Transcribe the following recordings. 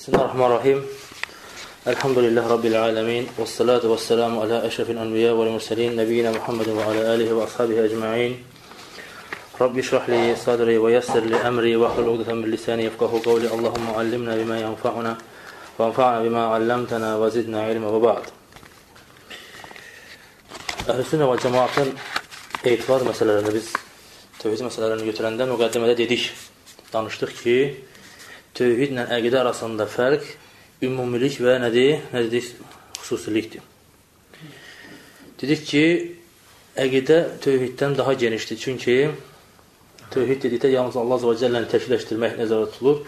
بسم الله الرحمن الرحيم الحمد لله رب العالمين والصلاة والسلام على أشرف الأنبياء والمرسلين نبينا محمد وعلى آله وأصحابه أجمعين رب اشرح لي صدري ويسر لي أمري واحلل عقدة من لساني يفقه قولي اللهم علمنا بما ينفعنا وانفعنا بما علمتنا وزدنا علما وبعد أهل السنة والجماعة və مسألة etibar məsələlərini biz tövhid məsələlərini götürəndə müqəddimədə dedik, danışdıq ki, tövhidlə əqidə arasında fərq ümumilik və nədir? Nə dedik? Xüsusilikdir. Dedik ki, əqidə tövhiddən daha genişdir. Çünki tövhid dedikdə yalnız Allah Azə və Cəlləni təkləşdirmək nəzərdə tutulur.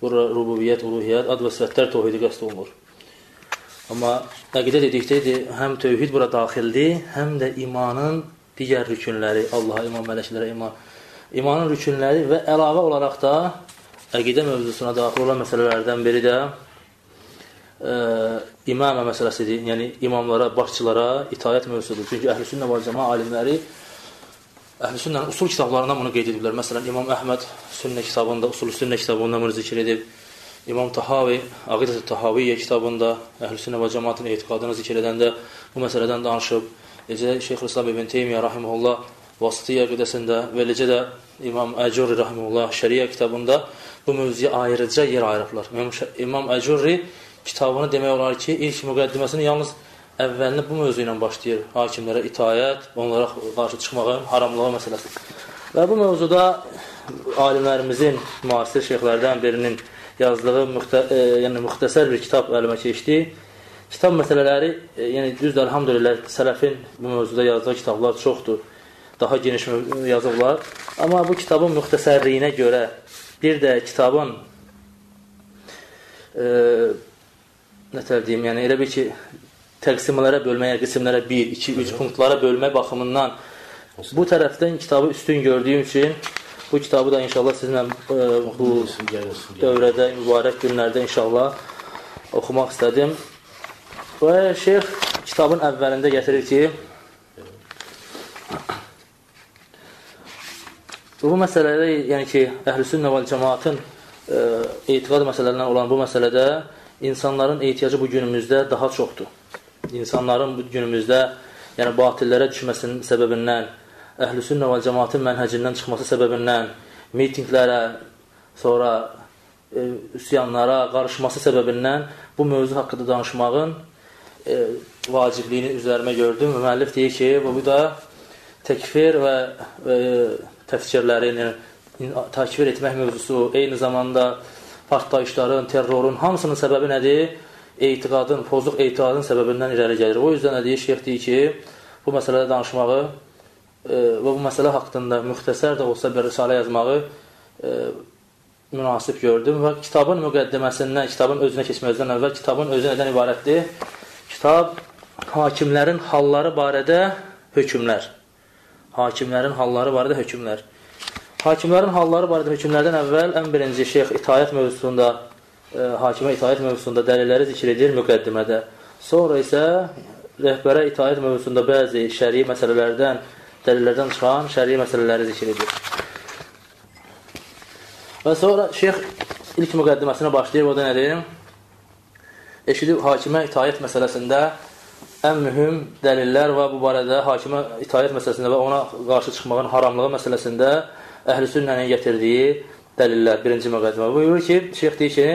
Burada rububiyyət, uluhiyyət, ad və sifətlər tövhidi qəst olunur. Amma əqidə dedikdə həm tövhid bura daxildir, həm də imanın digər rükünləri, Allaha iman, mələklərə iman, imanın rükünləri və əlavə olaraq da əqidə mövzusuna daxil olan məsələlərdən biri də ə, imamə məsələsidir. Yəni, imamlara, başçılara itayət mövzusudur. Çünki əhl-i və cəma alimləri əhl-i usul kitablarından bunu qeyd ediblər. Məsələn, İmam Əhməd sünnə kitabında, usul sünnə kitabında bunu zikr edib. İmam Tahavi, Aqidət-i Tahaviyyə kitabında əhl-i və cəmatın etiqadını zikr edəndə bu məsələdən danışıb. Necə Şeyx İslam ibn Teymiyyə rahimehullah Vasitiyyə qidəsində və eləcə də İmam Əcurri rahimehullah Şəriyə kitabında bu mövzuya ayrıca yer ayırıblar. İmam Əcurri kitabını demək olar ki, ilk müqəddiməsini yalnız əvvəlini bu mövzu ilə başlayır. Hakimlərə itayət, onlara qarşı çıxmağın haramlığı məsələsi. Və bu mövzuda alimlərimizin, müasir şeyxlərdən birinin yazdığı müxtə, e, yəni müxtəsər bir kitab əlimə keçdi. Kitab məsələləri, e, yəni düzdür, elhamdülillah, sələfin bu mövzuda yazdığı kitablar çoxdur. Daha geniş yazıblar. Amma bu kitabın müxtəsərliyinə görə Bir də kitabın e, nətər deyim, yəni elə bir ki, təqsimlərə bölməyə, qismlərə 1, 2, 3 punktlara bölmə baxımından bu tərəfdən kitabı üstün gördüyüm üçün bu kitabı da inşallah sizinlə e, bu dövrədə, mübarək günlərdə inşallah oxumaq istədim. Və şeyx kitabın əvvəlində gətirir ki, Bu məsələdə, yəni ki, əhlüsünnə və cəmaatın e, etiqad məsələlərindən olan bu məsələdə insanların ehtiyacı bu günümüzdə daha çoxdur. İnsanların bu günümüzdə yəni batillərə düşməsinin səbəbindən, əhlüsünnə və cəmaatın mənhəcindən çıxması səbəbindən, mitinqlərə, sonra e, üsyanlara qarışması səbəbindən bu mövzu haqqında danışmağın e, vacibliyini üzərimə gördüm. Müəllif deyir ki, bu da təkfir və e, təfsirlərin, yəni, takvir etmək mövzusu, eyni zamanda partlayışların, terrorun hamısının səbəbi nədir? Etiqadın, pozuq etiqadın səbəbindən irəli gəlir. O yüzden nədir? Şeyx deyir ki, bu məsələdə danışmağı e, və bu məsələ haqqında müxtəsər də olsa bir risalə yazmağı e, münasib gördüm və kitabın müqəddiməsindən, kitabın özünə keçməzdən əvvəl kitabın özü nədən ibarətdir? Kitab hakimlərin halları barədə hökmlər hakimlərin halları barədə hökmlər. Hakimlərin halları barədə hökmlərdən əvvəl ən birinci şeyx itayət mövzusunda, e, hakimə itayət mövzusunda dəlilləri zikr edir müqəddimədə. Sonra isə rəhbərə itayət mövzusunda bəzi şəri məsələlərdən, dəlillərdən çıxan şəri məsələləri zikr edir. Və sonra şeyx ilk müqəddiməsinə başlayır, o da nədir? Eşidib hakimə itayət məsələsində ən mühüm dəlillər və bu barədə hakimə itayət məsələsində və ona qarşı çıxmağın haramlığı məsələsində əhl-i sünnənin gətirdiyi dəlillər, birinci müqəddimə. Buyurur ki, şeyx deyir ki,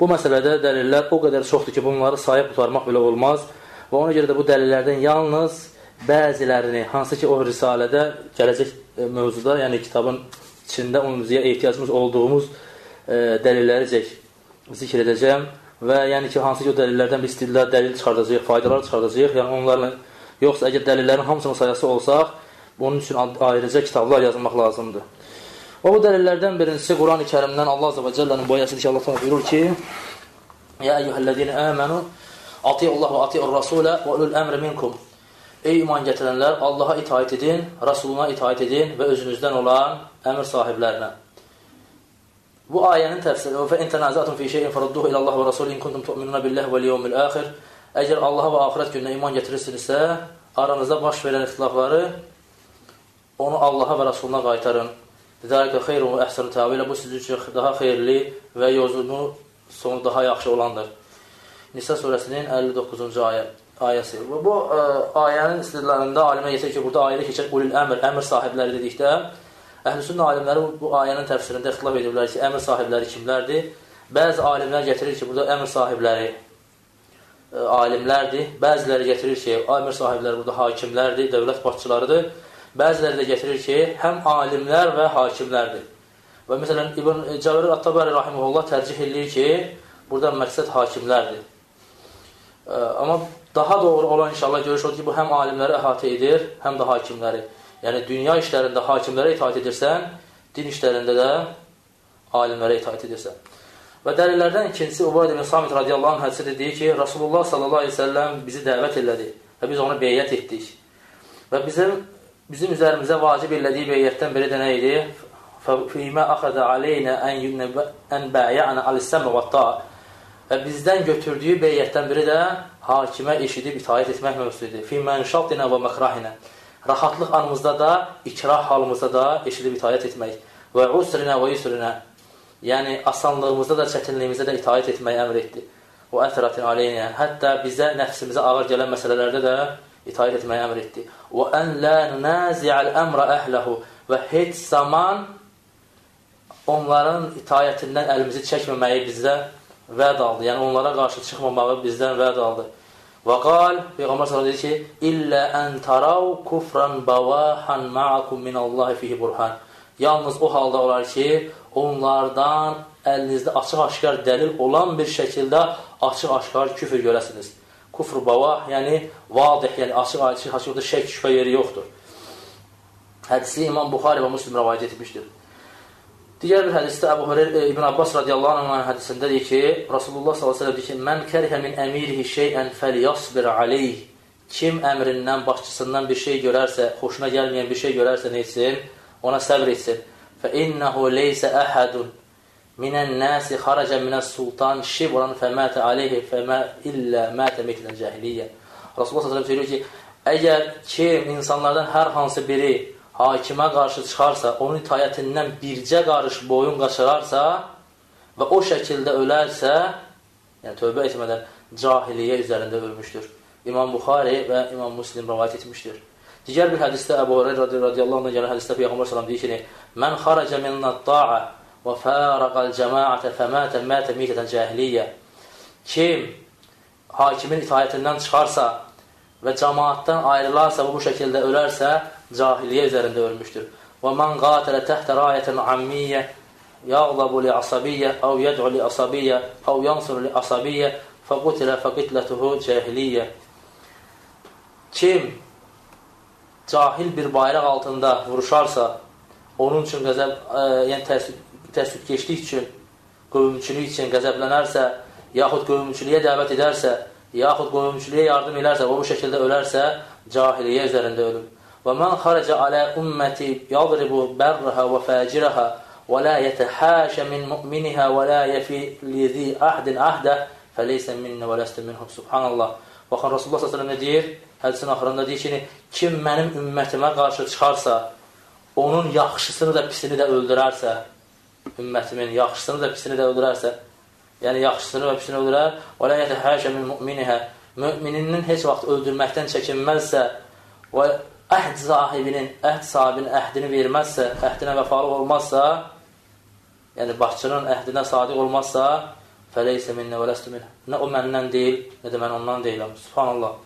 bu məsələdə dəlillər o qədər çoxdur ki, bunları sayıb tutarmaq belə olmaz və ona görə də bu dəlillərdən yalnız bəzilərini, hansı ki, o risalədə gələcək e, mövzuda, yəni kitabın içində mövzuya ehtiyacımız olduğumuz e, dəlilləri zikr edəcəm və yəni ki, hansı ki, o dəlillərdən biz istəyirlər, dəlil çıxardacaq, faydalar çıxardacaq, yəni onlarla, yoxsa əgər dəlillərin hamısını sayası olsaq, bunun üçün ayrıca kitablar yazılmaq lazımdır. O bu dəlillərdən birincisi Quran-ı Kərimdən Allah Azə və Cəllənin boyasıdır ki, Allah təala buyurur ki: "Ya eyyuhellezine amanu atiullah və atiur rasulə və ulul əmri minkum." Ey iman gətirənlər, Allaha itaat edin, Rasuluna itaat edin və özünüzdən olan əmr sahiblərinə. Bu ayənin təfsiri və in tənaza'tum fi şey'in farudduhu ila Allah və Rasul in kuntum tu'minuna billahi vel yawmil axir. Əgər Allaha və axirət gününə iman gətirirsinizsə, aranızda baş verən ixtilafları onu Allaha və Rasuluna qaytarın. Zəlikə xeyrun və əhsanu təvilə. Bu sizin üçün daha xeyirli və yozunu sonu daha yaxşı olandır. Nisa surəsinin 59-cu ayə, ayəsi. Və bu ə, ayənin istidlalında alimə yetir ki, burada ayədə keçən ulul əmr, əmr sahibləri dedikdə, əhlüsünnə alimləri bu, ayənin təfsirində ixtilaf ediblər ki, əmr sahibləri kimlərdir? Bəzi alimlər gətirir ki, burada əmr sahibləri ə, alimlərdir. Bəziləri gətirir ki, əmr sahibləri burada hakimlərdir, dövlət başçılarıdır. Bəziləri də gətirir ki, həm alimlər və hakimlərdir. Və məsələn, İbn Cəvərir At-Tabari rahimehullah tərcih eləyir ki, burada məqsəd hakimlərdir. Ə, amma daha doğru olan inşallah görüş odur ki, bu həm alimləri əhatə edir, həm də hakimləri. Yəni, dünya işlərində hakimlərə itaat edirsən, din işlərində də alimlərə itaat edirsən. Və dəlillərdən ikincisi Ubayd ibn Samit radiyallahu anh hədisi deyir ki, Rasulullah sallallahu aleyhi ve sellem bizi dəvət elədi və biz onu beyyət etdik. Və bizim bizim üzərimizə vacib elədiyi beyyətdən biri də nə idi? فَفِيمَا أَخَذَ عَلَيْنَا أَنْ بَعْيَعْنَا عَلِ السَّمَ وَالطَّاء Və bizdən götürdüyü beyyətdən biri də hakimə eşidib itaət etmək mövzusudur. فِي مَنْشَطِنَا وَمَكْرَحِنَا Rahatlıq anımızda da, ikrah halımızda da eşidib itaət etmək. Və usrinə və yusrinə Yəni, asanlığımızda da, çətinliyimizdə də itaət etməyi əmr etdi. Və əthratin aleynə Hətta bizə, nəfsimizə ağır gələn məsələlərdə də itaət etməyi əmr etdi. Və ən lə nəzi'əl əmrə əhləhu Və heç zaman onların itayətindən əlimizi çəkməməyi bizdə vəd aldı. Yəni, onlara qarşı çıxmamağı bizdən vəd aldı. Və qal, Peyğəmbər s.ə.v dedi ki, İllə ən tarav kufran bavahan ma'akum minallahi fihi burhan. Yalnız o halda olar ki, onlardan əlinizdə açıq-aşkar dəlil olan bir şəkildə açıq-aşkar küfür görəsiniz. Kufr bavah, yəni vadih, yəni açıq-aşkar, açıq şək şübhə yeri yoxdur. Hədisi İmam Buxari və Müslim rəvayət etmişdir. Digər bir hədisdə Əbu Hüreyr İbn Abbas radiyallahu anh hədisində deyir ki, Rasulullah səlləm deyir ki, "Mən kərhə min əmirihi şey'ən fəlyasbir alayh." Kim əmrindən, başçısından bir şey görərsə, xoşuna gəlməyən bir şey görərsə, nə etsin? Ona səbr etsin. Fə innehu leysə əhədun minən nasi xaraca minəs sultan şibran fəmətə aleyhi fəmə illə mətə mitlən cəhiliyyə. Rasulullah səlləm deyir ki, əgər kim insanlardan hər hansı biri hakimə qarşı çıxarsa, onun itayətindən bircə qarış boyun qaçırarsa və o şəkildə ölərsə, yəni tövbə etmədən cahiliyyə üzərində ölmüşdür. İmam Buxari və İmam Muslim rəvayət etmişdir. Digər bir hədisdə Əbu Hurayra radiyallahu anh gələn hədisdə Peyğəmbər sallam deyir ki, Mən xaraca minnət ta'a və fəraqal cəmaətə fəmətə mətə mitətən cəhiliyyə Kim hakimin itayətindən çıxarsa və cəmaatdan ayrılarsa və bu şəkildə ölərsə, cahiliyyə üzərində ölmüşdür. Və mən qatilə təhtə rayətən ammiyyə yağlabu li asabiyyə əv yəd'u li asabiyyə əv yansur li asabiyyə fəqutilə fəqitlətuhu cahiliyyə Kim cahil bir bayraq altında vuruşarsa, onun üçün qəzəb, ə, yəni təəssüb, təəssübkeşlik üçün, qövmçülük üçün qəzəblənərsə, yaxud qövmçülüyə dəvət edərsə, yaxud qövmçülüyə yardım edərsə və bu şəkildə ölərsə, cahiliyyə üzərində ölür. Və mən xarəcə alə ümməti yadribu bərrəhə və fəcirəhə və la yətəhəşə min müminihə və la yəfi lizi əhdin əhdə fəleysə minnə və ləstə minhum. Subhanallah. Baxın, Rasulullah s.ə.v nə deyir? Hədisin axırında deyir ki, kim mənim ümmətimə qarşı çıxarsa, onun yaxşısını da pisini də öldürərsə, ümmətimin yaxşısını da pisini də öldürərsə, yəni yaxşısını və pisini öldürər, və lə yətəhəşə min müminihə, mümininin heç vaxt öldürməkdən çəkinməzsə və əhd sahibinin, əhd sahibinin əhdini verməzsə, əhdinə vəfalı olmazsa, yəni başçının əhdinə sadiq olmazsa, fəleysə minnə və ləstü minnə. Nə o məndən deyil, nə də mən ondan deyiləm. Subhanallah.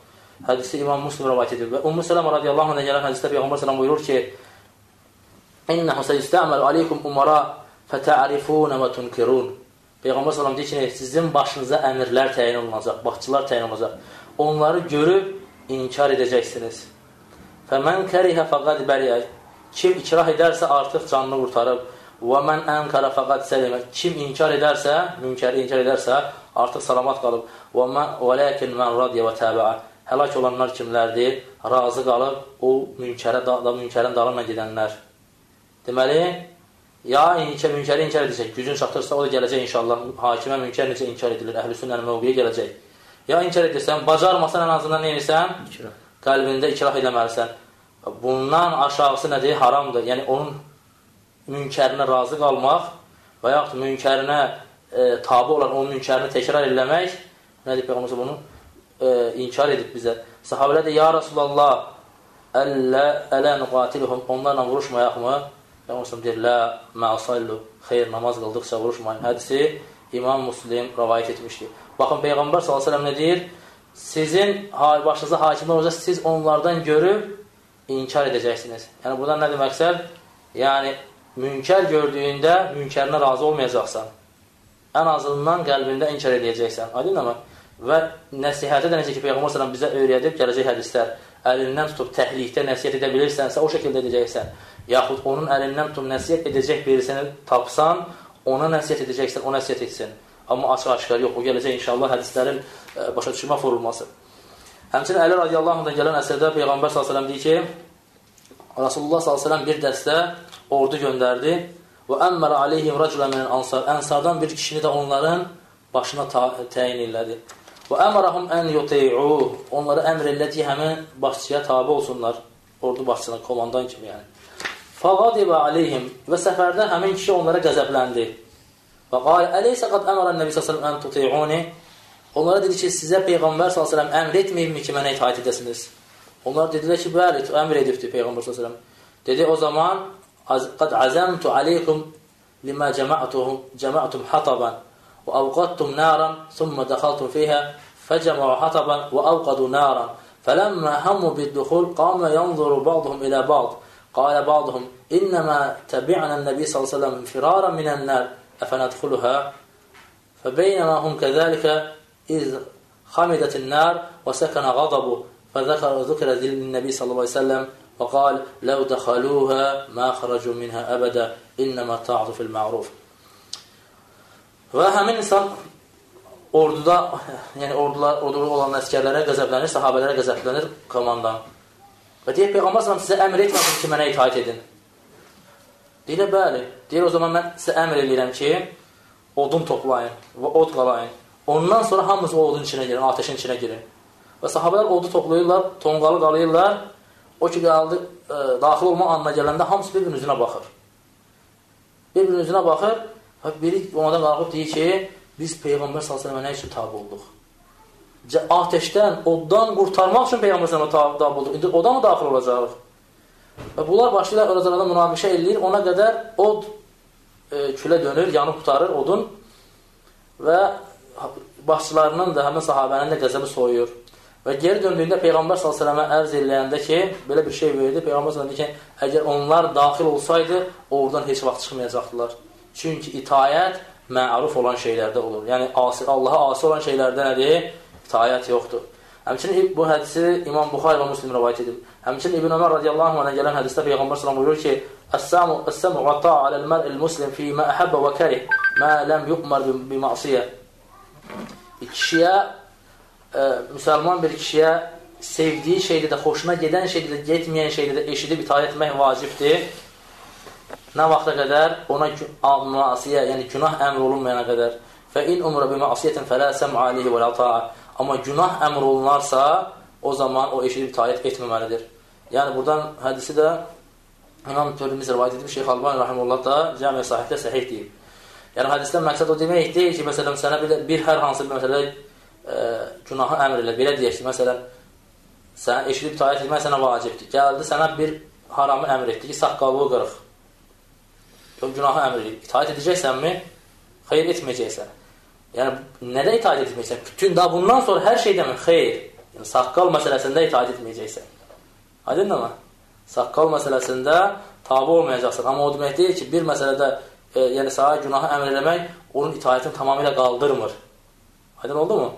Hədisi İmam Muslim rəvayət edir. Və Ümmü Sələmə radiyallahu anh gələn hədisdə Peyğəmbər sələm buyurur ki, İnnəhu səyistəməl aleykum umara fətə'rifunə və tunkirun. Peyğəmbər sələm deyir ki, sizin başınıza əmirlər təyin olunacaq, başçılar təyin olunacaq. Onları görüb inkar edəcəksiniz. Fəmən kərihə fəqad bəriyə. Kim ikrah edərsə artıq canını qurtarıb. Və mən ənkara fəqad səlimə. Kim inkar edərsə, münkəri inkar edərsə, artıq salamat qalıb. Və mən və lakin mən radiyə və təbəə. Həlak olanlar kimlərdir? Razı qalıb o münkərə da, da münkərin dalına gedənlər. Deməli, ya inkar münkəri inkar edəcək. Gücün çatırsa o da gələcək inşallah. Hakimə münkər necə inkar edilir? Əhlüsünnənin mövqiyə gələcək. Ya inkar edirsən, bacarmasan ən azından nə edirsən? İkrah qəlbində ikrah eləməlisən. Bundan aşağısı nədir? Haramdır. Yəni, onun münkərinə razı qalmaq və yaxud münkərinə e, tabi olan o münkərini təkrar eləmək, nədir Peyğəmbər bunu e, inkar edib bizə. Sahabələr də, ya Rasulallah, əllə, ələ nüqatiluhum, onlarla vuruşmayaqmı? Peyğəmbər deyir, lə, mə'asallu, xeyr, namaz qıldıqca vuruşmayın. Hədisi İmam Müslim rəvayət etmişdir. Baxın, Peyğəmbər s.ə.v nə deyir? Sizin başınıza hakimlər olacaq, siz onlardan görüb inkar edəcəksiniz. Yəni, buradan nədir məqsəd? Yəni, münkər gördüyündə münkərinə razı olmayacaqsan. Ən azından qəlbində inkar edəcəksən. Aydın mı? Və nəsihətə də necə ki, Peyğəmbər s.ə.v bizə öyrədib gələcək hədislər, əlindən tutub təhlikdə nəsiyyət edə bilirsənsə, o şəkildə edəcəksən. Yaxud onun əlindən tutub nəsiyyət edəcək birisini tapsan, ona nəsiyyət edəcəksən, o nəsiyyət etsin. Amma açıq-aşkar yox, o gələcək inşallah hədislərin ə, başa düşmə forulması. Həmçinin Əli radiyallahu anhdan gələn əsərdə Peyğəmbər s.ə.v deyir ki, Rasulullah s.ə.v bir dəstə ordu göndərdi və əmmərə aleyhim rəculə minin ansar. Ənsardan bir kişini də onların başına təyin elədi. Və əmərəhum ən yuti'u. Onları əmr elədi həmin başçıya tabi olsunlar. Ordu başçısına, komandan kimi yəni. Fəqadibə aleyhim və səfərdə həmin kişi onlara qəzəbləndi. فقال أليس قد أمر النبي صلى الله aleyhi ve sellem en tuti'uni? Onlara dedi ki size Peygamber sallallahu aleyhi ve sellem emretmeyip mi ki bana itaat edesiniz? Onlar dediler ki bəli, emir edibdi Peygamber sallallahu aleyhi ve sellem. Dedi o zaman قد عزمت عليكم لما جمعتهم جمعتم حطبا وأوقدتم نارا ثم دخلتم فيها فجمعوا حطبا وأوقدوا نارا فلما هموا بالدخول قام ينظر بعضهم إلى بعض قال بعضهم إنما تبعنا النبي صلى الله عليه وسلم فرارا من النار أفندخلها فبينما هم كذلك إذ خمدت النار وسكن غضبه فذكر ذكر للنبي صلى الله عليه وسلم وقال لو دخلوها ما خرجوا منها أبدا إنما تعظ في المعروف Və həmin insan orduda, yəni ordular, orduda olan əskərlərə qəzəblənir, sahabələrə qəzəblənir komandan. Və deyir, Peyğəmbər sələm sizə əmr etmədim ki, mənə itaat edin. Deyir, bəli. Deyir, o zaman mən sizə əmr edirəm ki, odun toplayın və od qalayın. Ondan sonra hamınız o odun içinə girin, ateşin içinə girin. Və sahabələr odu toplayırlar, tonqalı qalayırlar. O ki, qaldı, ə, e, daxil olma anına gələndə hamısı bir-birinin üzünə baxır. Bir-birinin üzünə baxır və biri onadan qalxıb deyir ki, biz Peyğəmbər s.ə.və nə üçün tabi olduq? Ateşdən, oddan qurtarmaq üçün Peyğəmbər s.ə.və tabi olduq. İndi oda mı daxil olacaq? Və bunlar başlayırlar aralarında münaqişə eləyir. Ona qədər od e, külə dönür, yanıb qutarır odun və başçılarının da, həmin sahabənin də qəzəbi soyuyur. Və geri döndüyündə Peyğəmbər s.ə.və ərz eləyəndə ki, belə bir şey verdi, Peyğəmbər s.ə.və ki, əgər onlar daxil olsaydı, oradan heç vaxt çıxmayacaqdılar. Çünki itayət məruf olan şeylərdə olur. Yəni, Allaha asi olan şeylərdə nədir? İtayət yoxdur. Həmçinin bu hədisi İmam Buxari və Müslim rəvayət edib. Həmçinin İbn Ömər radiyallahu anhə gələn hədisdə Peyğəmbər s.ə.v buyurur ki, Əs-səmu əs-səmu və ta'a aləl-mər'il muslim fi mə əhəbbə və kərih mə ləm yuqmar bi-məsiyə kişiyə, ə, e, müsəlman bir kişiyə sevdiyi şeydə də, xoşuna gedən şeydə də, getməyən şeydə də eşidib itaət etmək vacibdir. Nə vaxta qədər? Ona masiyə, yəni günah əmr olunmayana qədər. Fə in umra bi məsiyyətin fələ səm'u alayhi və la ta'a. Amma günah əmr olunarsa, o zaman o eşidib itaət etməməlidir. Yəni buradan hədisi də İmam Törimiz rivayət edib Şeyx Albani rahimehullah da Cəmiə sahibdə səhih deyib. Yəni hədisdən məqsəd o demək deyil ki, məsələn, sənə bir, bir hər hansı bir məsələ e, günahı əmr elə, belə deyək ki, məsələn, sən eşidib itaət etmək sənə vacibdir. Gəldi sənə bir haramı əmr etdi ki, saqqallığı qırıq. O günahı əmr edib. İtaət edəcəksənmi? Xeyr etməyəcəksən. Yəni, nədə itaət etməyəcəksən? Bütün da bundan sonra hər şeydən xeyr. Yəni, saqqal məsələsində itaət etməyəcəksən. Aydın mı? Saqqal məsələsində tabi olmayacaqsan. Amma o demək deyil ki, bir məsələdə e, yəni sağa günahı əmr eləmək onun itaətini tamamilə qaldırmır. Aydın oldu mu?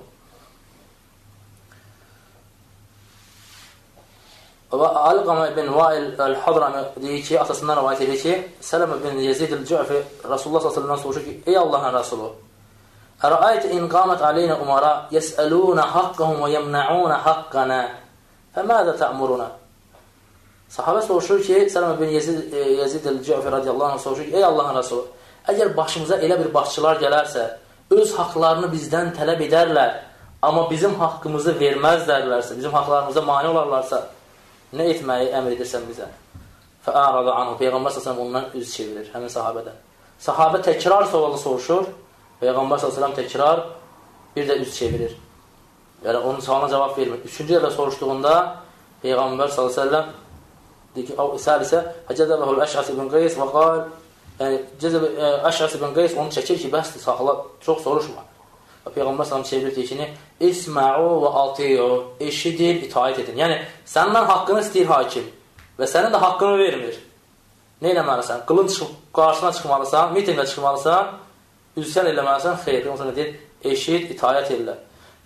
Və Alqama ibn Vail el-Hadrami deyir ki, atasından rivayət edir ki, Sələmə ibn Yezid el-Cü'fi Rasulullah s.ə.v soruşur ki, ey Allahın Rasulü, İn qamət aleynə umara yəsəlunə haqqəhum və yəmnəunə haqqənə fəmədə tə'muruna? Sahabə soruşur ki, Sələmə bin Yezid, Yezid el-Cəfi radiyallahu anh soruşur ki, ey Allahın Rasulü, əgər başımıza elə bir başçılar gələrsə, öz haqlarını bizdən tələb edərlər, amma bizim haqqımızı verməzlərlərsə, bizim haqlarımıza mani olarlarsa, nə etməyi əmr edirsən bizə? Fəərada anhu, Peyğəmbər səsələm ondan üz çevirir, həmin sahabədən. Sahabə təkrar sualı soruşur, Peyğəmbər s.ə.v təkrar, bir də üz çevirir. Yəni, onun sualına cavab vermir. Üçüncü dəfə soruşduğunda Peyğəmbər s.ə.v səlisə, Həcədəbəhul Əşəs ibn Qeys və qal, yəni, Əşəs ibn Qeys onu çəkir ki, bəsdir, saxla, çox soruşma. Və Peyğəmbər s.ə.v çevirir deyir ki, İsməu və atiyu, eşidin, itaət edin. Yəni, səndən haqqını istəyir hakim və sənin də haqqını vermir. Nə eləməlisən? Qılın çıxıb, qarşına çıxmalısan, mitingə çıxmalısan, üzsən eləməlisən, xeyr. Peyğəmbər deyir, eşid, itayət elə.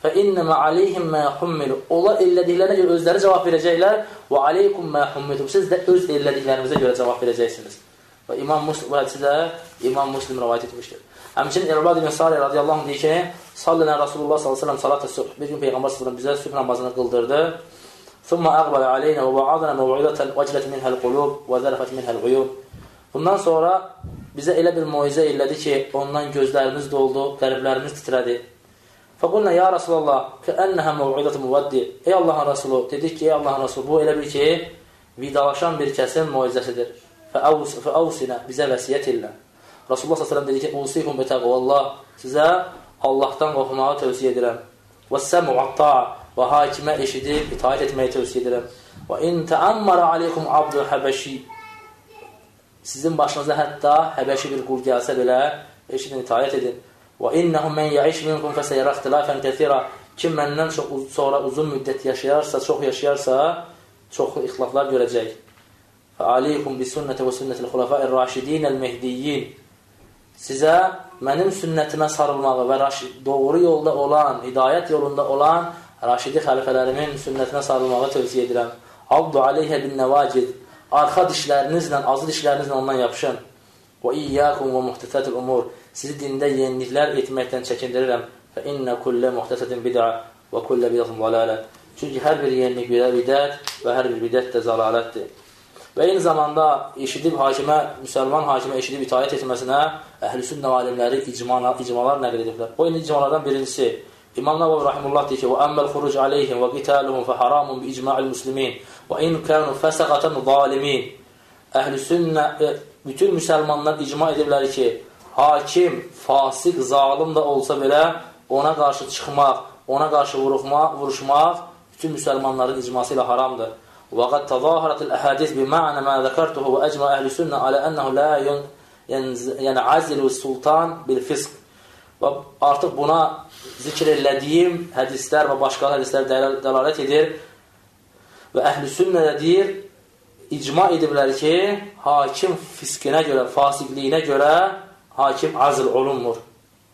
Fə innəmə aleyhim mə hummilu. Onlar elədiklərinə görə özləri cavab verəcəklər və aleykum mə hummilu. Siz də öz elədiklərinizə görə cavab verəcəksiniz. Və İmam Muslim, bu hədisi də İmam Muslim rəvayət etmişdir. Həmçinin Ərbad ibn Sari radiyallahu anh deyir ki, sallənə Rasulullah s.ə.v salat-ı subh. Bir gün Peyğəmbər s.ə.v bizə sübh namazını qıldırdı. ثم أقبل علينا ووعظنا موعظة وجلت منها القلوب وذرفت منها العيون. Bundan sonra bizə elə bir moizə elədi ki, ondan gözlərimiz doldu, qəlblərimiz titrədi. Fəqulna ya Rasulallah, kəənnəhə məv'idətə müvəddi. Ey Allahın Rasulu, dedik ki, ey Allahın Rasulu, bu elə bir ki, vidalaşan bir kəsin moizəsidir. Fəavsinə, bizə vəsiyyət elə. Rasulullah s.ə.v dedi ki, Usihum betəqvallah, sizə Allahdan qorxmağı tövsiyə edirəm. Və səmu atta və hakimə eşidib, itaət etməyi tövsiyə edirəm. Və in təəmmara aleykum abdul həbəşi sizin başınıza hətta həbəşi bir qul gəlsə belə, eşidin, itaət edin. Və innəhum mən yəiş minkum fəsəyərə ixtilafən kəthira. Kim məndən çox sonra uzun müddət yaşayarsa, çox yaşayarsa, çoxlu ixtilaflar görəcək. Fəaleykum bi sünnətə və sünnətil xulafəir raşidinəl mehdiyyin. Sizə mənim sünnətimə sarılmağı və doğru yolda olan, hidayət yolunda olan Raşidi xəlifələrimin sünnətinə sarılmağı tövsiyə edirəm. Abdu aleyhə bin nəvacid. Arxa dişlərinizlə, azı dişlərinizlə ondan yapışın. Və iyyakum və muhtəsətul umur. Sizi dində yeniliklər etməkdən çəkindirirəm. Fə innə kullə muhtəsətin bid'a və kullə bid'atun zalalə. Çünki hər bir yenilik bir bidət və hər bir bidət də zalalətdir. Və eyni zamanda eşidib hakimə, müsəlman hakimə eşidib itaət etməsinə əhlüsünnə alimləri icmalar, icmalar nəql ediblər. O icmalardan birincisi İmam Nəvavi rahimehullah deyir ki: "Və əmməl xuruc aleyhim və qitaluhum fa haramun bi icma'il muslimin və in kanu fasaqatan zalimin." Əhlüsünnə bütün müsəlmanlar icma ediblər ki, hakim fasiq, zalim da olsa belə ona qarşı çıxmaq, ona qarşı vuruşmaq, vuruşmaq bütün müsəlmanların icması ilə haramdır. Və qad təzaharat el-ahadis bi ma'na ma zakartuhu və ecma əhlüsünnə alə ennehu la yan'azilu sultan bil fisq. Və artıq buna zikr elədiyim hədislər və başqa hədislər dəlalət edir Və əhl-i sünnə də deyir, icma ediblər ki, hakim fiskinə görə, fasiqliyinə görə hakim azl olunmur.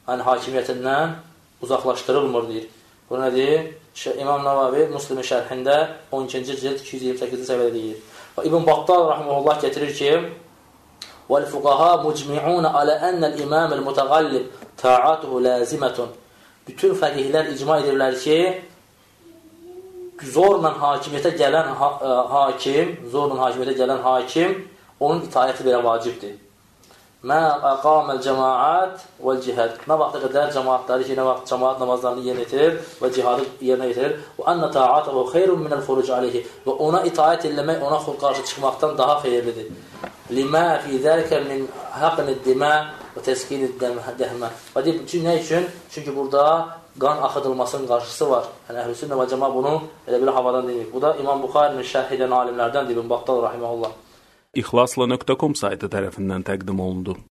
Yəni, hakimiyyətindən uzaqlaşdırılmır, deyir. Bu nədir? İmam Navavi Müslimin şərhində 12-ci cild 228-ci səviyyədə deyir. Və İbn Battal rahmeullah gətirir ki, "Vəl-fuqaha mucmi'un alə anna'l imam el-mutaqallib ta'atuhu lazimatun." Bütün fəqihlər icma edirlər ki, zorla hakimiyyətə gələn ha ə, e, hakim, zorla hakimiyyətə gələn hakim, onun itayəti belə vacibdir. Mə əqaməl cəmaat vəl cihad. Nə vaxta qədər cəmaatları ki, nə vaxt cəmaat namazlarını yerinə yetirir və cihadı yerinə yetirir. Və ənə ta'atuhu xeyrun minəl xuruc aleyhi. Və ona itayət eləmək, ona qarşı çıxmaqdan daha xeyirlidir. Limə fi zəlikə min haqqın dimə və təskini dəhmə. Və deyib, çünki nə üçün? Çünki burada qan axıdılmasının qarşısı var. Yəni, əhlüsünnə və cəma bunu elə belə havadan deməyib. Bu da İmam Buxarinin şərh edən alimlərdən İbn Battal rahiməhullah. İxlasla.com saytı tərəfindən təqdim olundu.